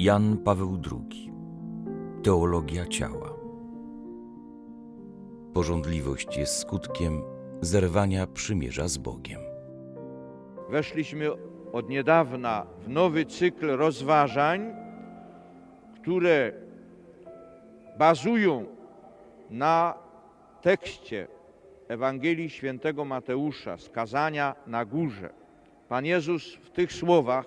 Jan Paweł II Teologia ciała Porządliwość jest skutkiem zerwania przymierza z Bogiem. Weszliśmy od niedawna w nowy cykl rozważań, które bazują na tekście Ewangelii Świętego Mateusza, skazania na górze. Pan Jezus w tych słowach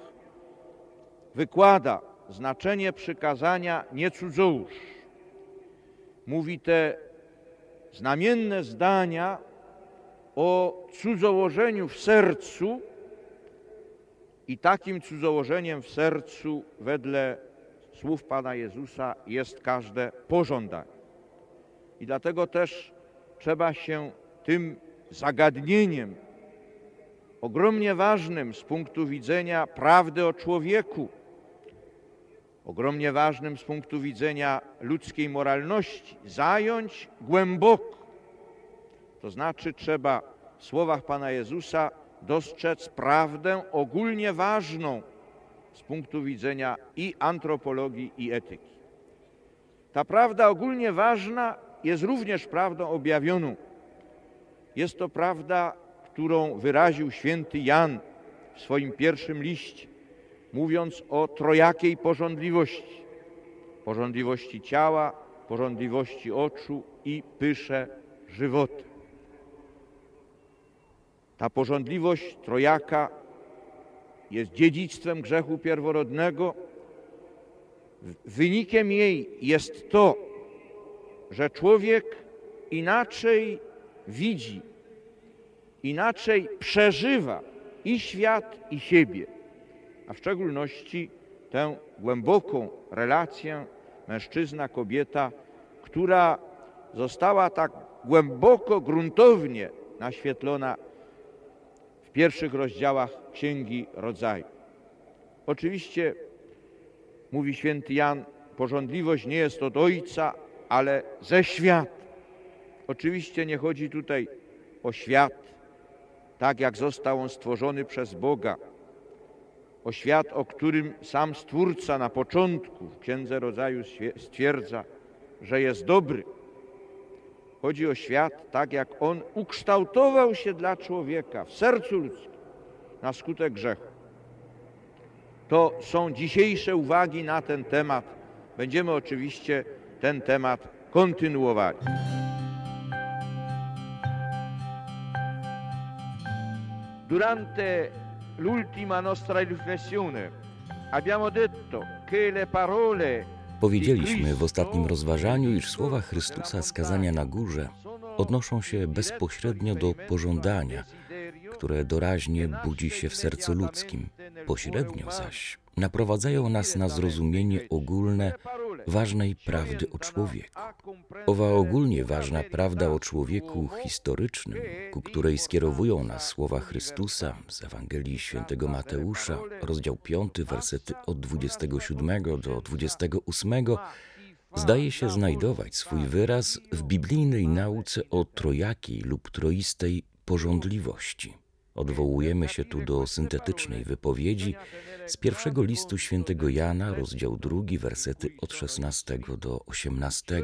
wykłada znaczenie przykazania nie cudzołóż. Mówi te znamienne zdania o cudzołożeniu w sercu i takim cudzołożeniem w sercu wedle słów Pana Jezusa jest każde pożądanie. I dlatego też trzeba się tym zagadnieniem ogromnie ważnym z punktu widzenia prawdy o człowieku, ogromnie ważnym z punktu widzenia ludzkiej moralności, zająć głęboko. To znaczy trzeba w słowach Pana Jezusa dostrzec prawdę ogólnie ważną z punktu widzenia i antropologii, i etyki. Ta prawda ogólnie ważna jest również prawdą objawioną. Jest to prawda, którą wyraził święty Jan w swoim pierwszym liście, mówiąc o trojakiej porządliwości. Porządliwości ciała, porządliwości oczu i pysze żywota. Ta porządliwość trojaka jest dziedzictwem grzechu pierworodnego. Wynikiem jej jest to, że człowiek inaczej widzi, inaczej przeżywa i świat, i siebie, a w szczególności tę głęboką relację mężczyzna-kobieta, która została tak głęboko, gruntownie naświetlona w pierwszych rozdziałach Księgi Rodzaju. Oczywiście, mówi święty Jan, porządliwość nie jest od Ojca, ale ze świata. Oczywiście nie chodzi tutaj o świat, tak jak został on stworzony przez Boga, o świat, o którym sam Stwórca na początku w Księdze Rodzaju stwierdza, że jest dobry. Chodzi o świat tak, jak on ukształtował się dla człowieka w sercu ludzkim na skutek grzechu. To są dzisiejsze uwagi na ten temat. Będziemy oczywiście ten temat kontynuowali. Durante l'ultima nostra riflessione. Abbiamo detto che le parole Powiedzieliśmy w ostatnim rozważaniu, iż słowa Chrystusa skazania na górze odnoszą się bezpośrednio do pożądania, które doraźnie budzi się w sercu ludzkim, pośrednio zaś naprowadzają nas na zrozumienie ogólne ważnej prawdy o człowieku. Owa ogólnie ważna prawda o człowieku historycznym, ku której skierowują nas słowa Chrystusa z Ewangelii Świętego Mateusza, rozdział 5, wersety od 27 do 28, zdaje się znajdować swój wyraz w biblijnej nauce o trojakiej lub troistej porządliwości. Odwołujemy się tu do syntetycznej wypowiedzi z pierwszego listu świętego Jana, rozdział drugi, wersety od 16 do 18.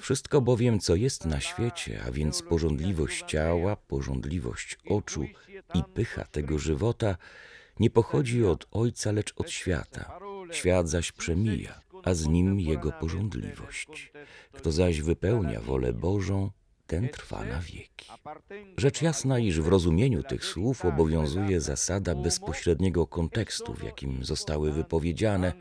Wszystko bowiem, co jest na świecie, a więc porządliwość ciała, porządliwość oczu i pycha tego żywota, nie pochodzi od Ojca, lecz od świata. Świat zaś przemija, a z nim jego porządliwość. Kto zaś wypełnia wolę Bożą, ten trwa na wieki. Rzecz jasna, iż w rozumieniu tych słów obowiązuje zasada bezpośredniego kontekstu, w jakim zostały wypowiedziane.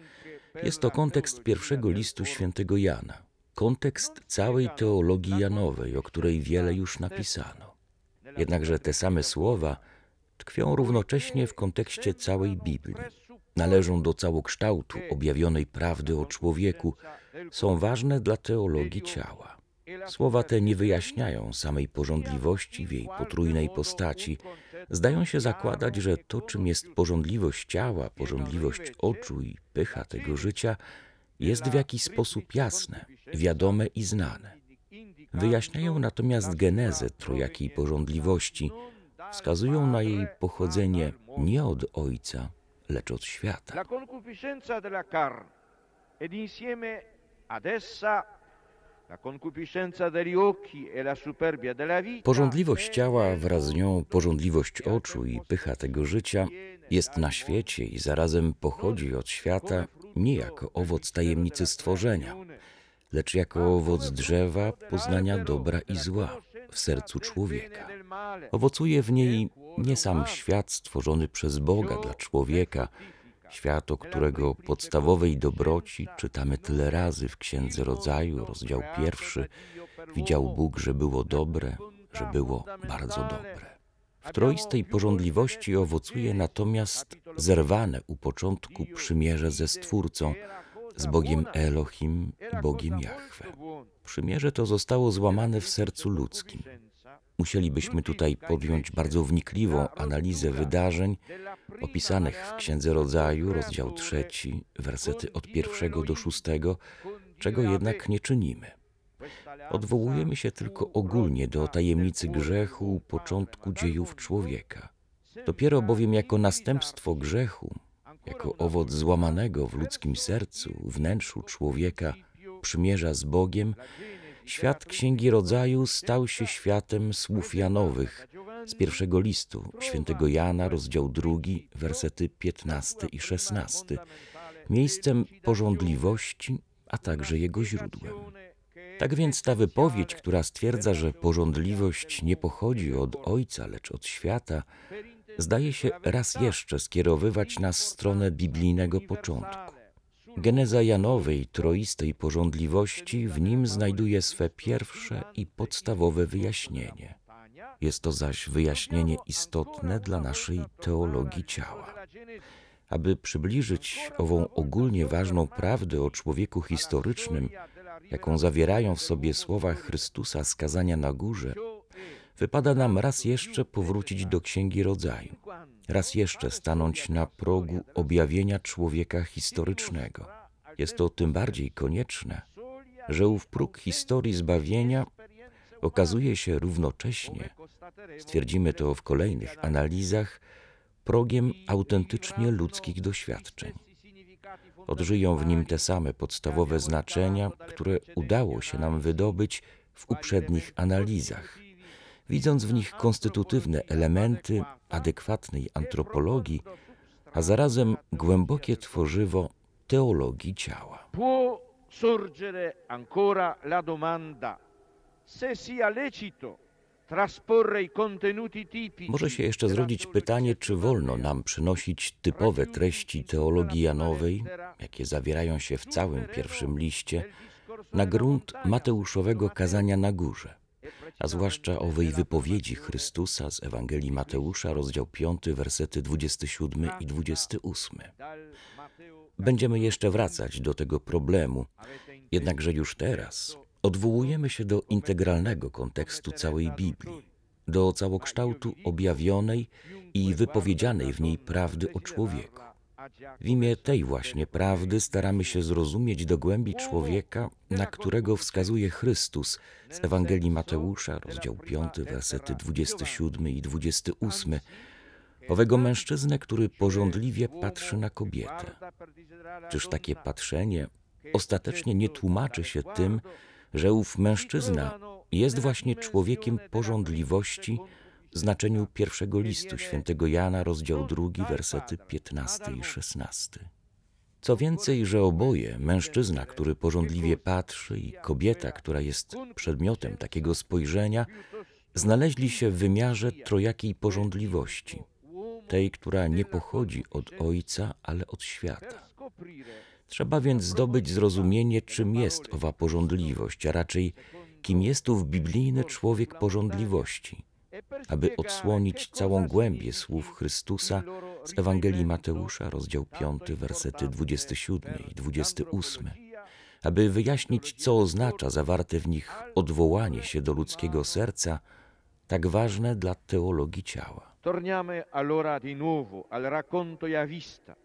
Jest to kontekst pierwszego listu świętego Jana, kontekst całej teologii Janowej, o której wiele już napisano. Jednakże te same słowa tkwią równocześnie w kontekście całej Biblii. Należą do całokształtu objawionej prawdy o człowieku, są ważne dla teologii ciała. Słowa te nie wyjaśniają samej porządliwości w jej potrójnej postaci. Zdają się zakładać, że to, czym jest porządliwość ciała, porządliwość oczu i pycha tego życia, jest w jakiś sposób jasne, wiadome i znane. Wyjaśniają natomiast genezę trojakiej porządliwości, wskazują na jej pochodzenie nie od Ojca, lecz od świata. La concupiscenza della carne ed insieme ad essa Porządliwość ciała, wraz z nią porządliwość oczu i pycha tego życia jest na świecie i zarazem pochodzi od świata nie jako owoc tajemnicy stworzenia, lecz jako owoc drzewa poznania dobra i zła w sercu człowieka. Owocuje w niej nie sam świat stworzony przez Boga dla człowieka, świat, o którego podstawowej dobroci czytamy tyle razy w Księdze Rodzaju, rozdział pierwszy. Widział Bóg, że było dobre, że było bardzo dobre. W troistej porządliwości owocuje natomiast zerwane u początku przymierze ze Stwórcą, z Bogiem Elohim i Bogiem Jahwe. Przymierze to zostało złamane w sercu ludzkim. Musielibyśmy tutaj podjąć bardzo wnikliwą analizę wydarzeń opisanych w Księdze Rodzaju, rozdział trzeci, wersety od pierwszego do szóstego, czego jednak nie czynimy. Odwołujemy się tylko ogólnie do tajemnicy grzechu początku dziejów człowieka. Dopiero bowiem jako następstwo grzechu, jako owoc złamanego w ludzkim sercu, wnętrzu człowieka, przymierza z Bogiem, świat Księgi Rodzaju stał się światem słów Janowych z pierwszego listu świętego Jana, rozdział drugi, wersety 15 i 16, miejscem porządliwości, a także jego źródłem. Tak więc ta wypowiedź, która stwierdza, że porządliwość nie pochodzi od Ojca, lecz od świata, zdaje się raz jeszcze skierowywać nas w stronę biblijnego początku. Geneza Janowej troistej porządliwości w nim znajduje swe pierwsze i podstawowe wyjaśnienie. Jest to zaś wyjaśnienie istotne dla naszej teologii ciała. Aby przybliżyć ową ogólnie ważną prawdę o człowieku historycznym, jaką zawierają w sobie słowa Chrystusa skazania na górze, wypada nam raz jeszcze powrócić do Księgi Rodzaju, raz jeszcze stanąć na progu objawienia człowieka historycznego. Jest to tym bardziej konieczne, że ów próg historii zbawienia okazuje się równocześnie, stwierdzimy to w kolejnych analizach, progiem autentycznie ludzkich doświadczeń. Odżyją w nim te same podstawowe znaczenia, które udało się nam wydobyć w uprzednich analizach, widząc w nich konstytutywne elementy adekwatnej antropologii, a zarazem głębokie tworzywo teologii ciała. Può sorgere ancora la domanda se sia lecito Może się jeszcze zrodzić pytanie, czy wolno nam przynosić typowe treści teologii Janowej, jakie zawierają się w całym pierwszym liście, na grunt Mateuszowego kazania na górze, a zwłaszcza owej wypowiedzi Chrystusa z Ewangelii Mateusza, rozdział 5, wersety 27 i 28. Będziemy jeszcze wracać do tego problemu, jednakże już teraz odwołujemy się do integralnego kontekstu całej Biblii, do całokształtu objawionej i wypowiedzianej w niej prawdy o człowieku. W imię tej właśnie prawdy staramy się zrozumieć do głębi człowieka, na którego wskazuje Chrystus z Ewangelii Mateusza, rozdział 5, wersety 27 i 28, owego mężczyznę, który porządliwie patrzy na kobietę. Czyż takie patrzenie ostatecznie nie tłumaczy się tym, że ów mężczyzna jest właśnie człowiekiem porządliwości znaczeniu pierwszego listu świętego Jana, rozdział drugi, wersety 15 i 16. Co więcej, że oboje, mężczyzna, który porządliwie patrzy i kobieta, która jest przedmiotem takiego spojrzenia, znaleźli się w wymiarze trojakiej porządliwości, tej, która nie pochodzi od Ojca, ale od świata. Trzeba więc zdobyć zrozumienie, czym jest owa porządliwość, a raczej kim jest tu biblijny człowiek porządliwości, aby odsłonić całą głębię słów Chrystusa z Ewangelii Mateusza, rozdział 5, wersety 27 i 28, aby wyjaśnić, co oznacza zawarte w nich odwołanie się do ludzkiego serca, tak ważne dla teologii ciała. Torniamo allora di nuovo al racconto Javista,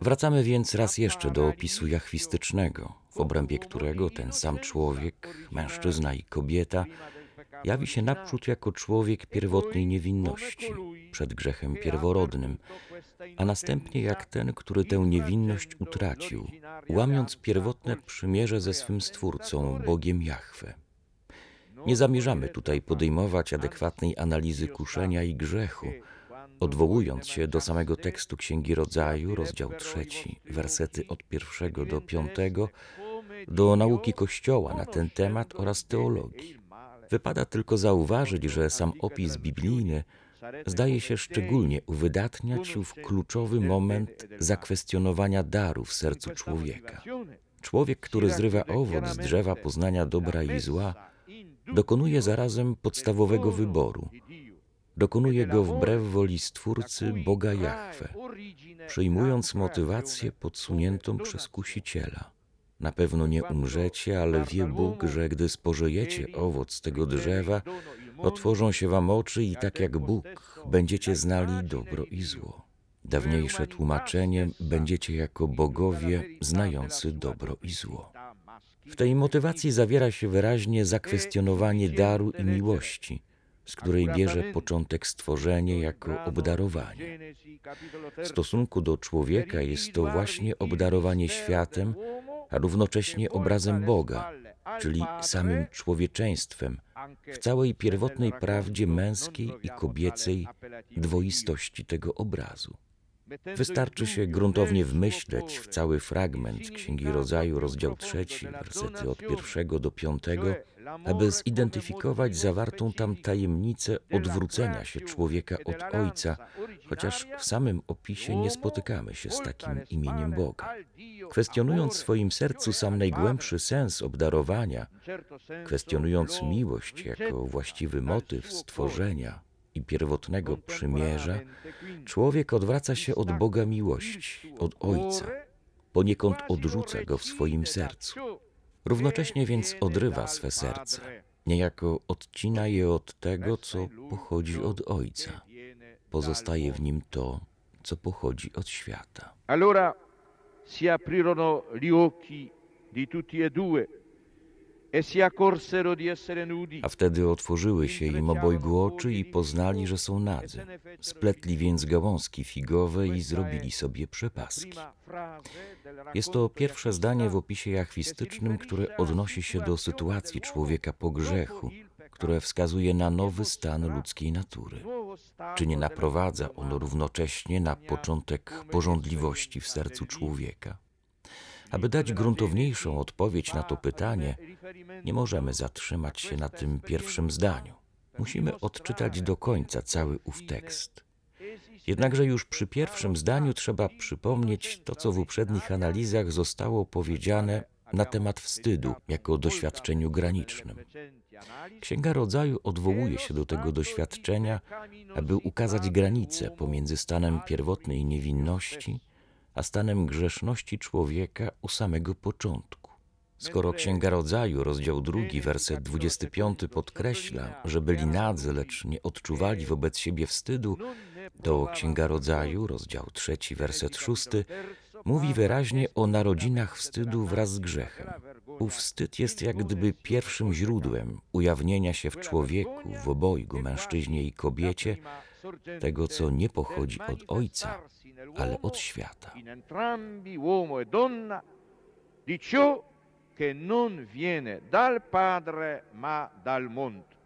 Wracamy więc raz jeszcze do opisu jachwistycznego, w obrębie którego ten sam człowiek, mężczyzna i kobieta, jawi się naprzód jako człowiek pierwotnej niewinności, przed grzechem pierworodnym, a następnie jak ten, który tę niewinność utracił, łamiąc pierwotne przymierze ze swym Stwórcą, Bogiem Jahwe. Nie zamierzamy tutaj podejmować adekwatnej analizy kuszenia i grzechu, odwołując się do samego tekstu Księgi Rodzaju, rozdział trzeci, wersety od pierwszego do piątego, do nauki Kościoła na ten temat oraz teologii. Wypada tylko zauważyć, że sam opis biblijny zdaje się szczególnie uwydatniać ów kluczowy moment zakwestionowania daru w sercu człowieka. Człowiek, który zrywa owoc z drzewa poznania dobra i zła, dokonuje zarazem podstawowego wyboru. Dokonuje go wbrew woli Stwórcy Boga Jahwe, przyjmując motywację podsuniętą przez kusiciela. Na pewno nie umrzecie, ale wie Bóg, że gdy spożyjecie owoc tego drzewa, otworzą się wam oczy i tak jak Bóg będziecie znali dobro i zło. Dawniejsze tłumaczenie będziecie jako bogowie znający dobro i zło. W tej motywacji zawiera się wyraźnie zakwestionowanie daru i miłości, z której bierze początek stworzenie jako obdarowanie. W stosunku do człowieka jest to właśnie obdarowanie światem, a równocześnie obrazem Boga, czyli samym człowieczeństwem, w całej pierwotnej prawdzie męskiej i kobiecej dwoistości tego obrazu. Wystarczy się gruntownie wmyśleć w cały fragment Księgi Rodzaju, rozdział trzeci, wersety od pierwszego do piątego, aby zidentyfikować zawartą tam tajemnicę odwrócenia się człowieka od Ojca, chociaż w samym opisie nie spotykamy się z takim imieniem Boga. Kwestionując w swoim sercu sam najgłębszy sens obdarowania, kwestionując miłość jako właściwy motyw stworzenia, i pierwotnego przymierza, człowiek odwraca się od Boga miłości, od Ojca, poniekąd odrzuca go w swoim sercu. Równocześnie więc odrywa swe serce, niejako odcina je od tego, co pochodzi od Ojca. Pozostaje w nim to, co pochodzi od świata. Allora si aprirono gli occhi di tutti e due e si accorsero di essere nudi. A wtedy otworzyły się im obojgu oczy i poznali, że są nadzy. Spletli więc gałązki figowe i zrobili sobie przepaski. Jest to pierwsze zdanie w opisie jachwistycznym, które odnosi się do sytuacji człowieka po grzechu, które wskazuje na nowy stan ludzkiej natury. Czy nie naprowadza ono równocześnie na początek porządliwości w sercu człowieka? Aby dać gruntowniejszą odpowiedź na to pytanie, nie możemy zatrzymać się na tym pierwszym zdaniu. Musimy odczytać do końca cały ów tekst. Jednakże już przy pierwszym zdaniu trzeba przypomnieć to, co w uprzednich analizach zostało powiedziane na temat wstydu jako doświadczeniu granicznym. Księga Rodzaju odwołuje się do tego doświadczenia, aby ukazać granice pomiędzy stanem pierwotnej niewinności a stanem grzeszności człowieka u samego początku. Skoro Księga Rodzaju, rozdział drugi, werset 25 podkreśla, że byli nadzy, lecz nie odczuwali wobec siebie wstydu, to Księga Rodzaju, rozdział trzeci, werset szósty, mówi wyraźnie o narodzinach wstydu wraz z grzechem. Ów wstyd jest jak gdyby pierwszym źródłem ujawnienia się w człowieku, w obojgu, mężczyźnie i kobiecie, tego, co nie pochodzi od Ojca, ale od świata. e donna di ciò che non viene dal Padre ma dal mondo.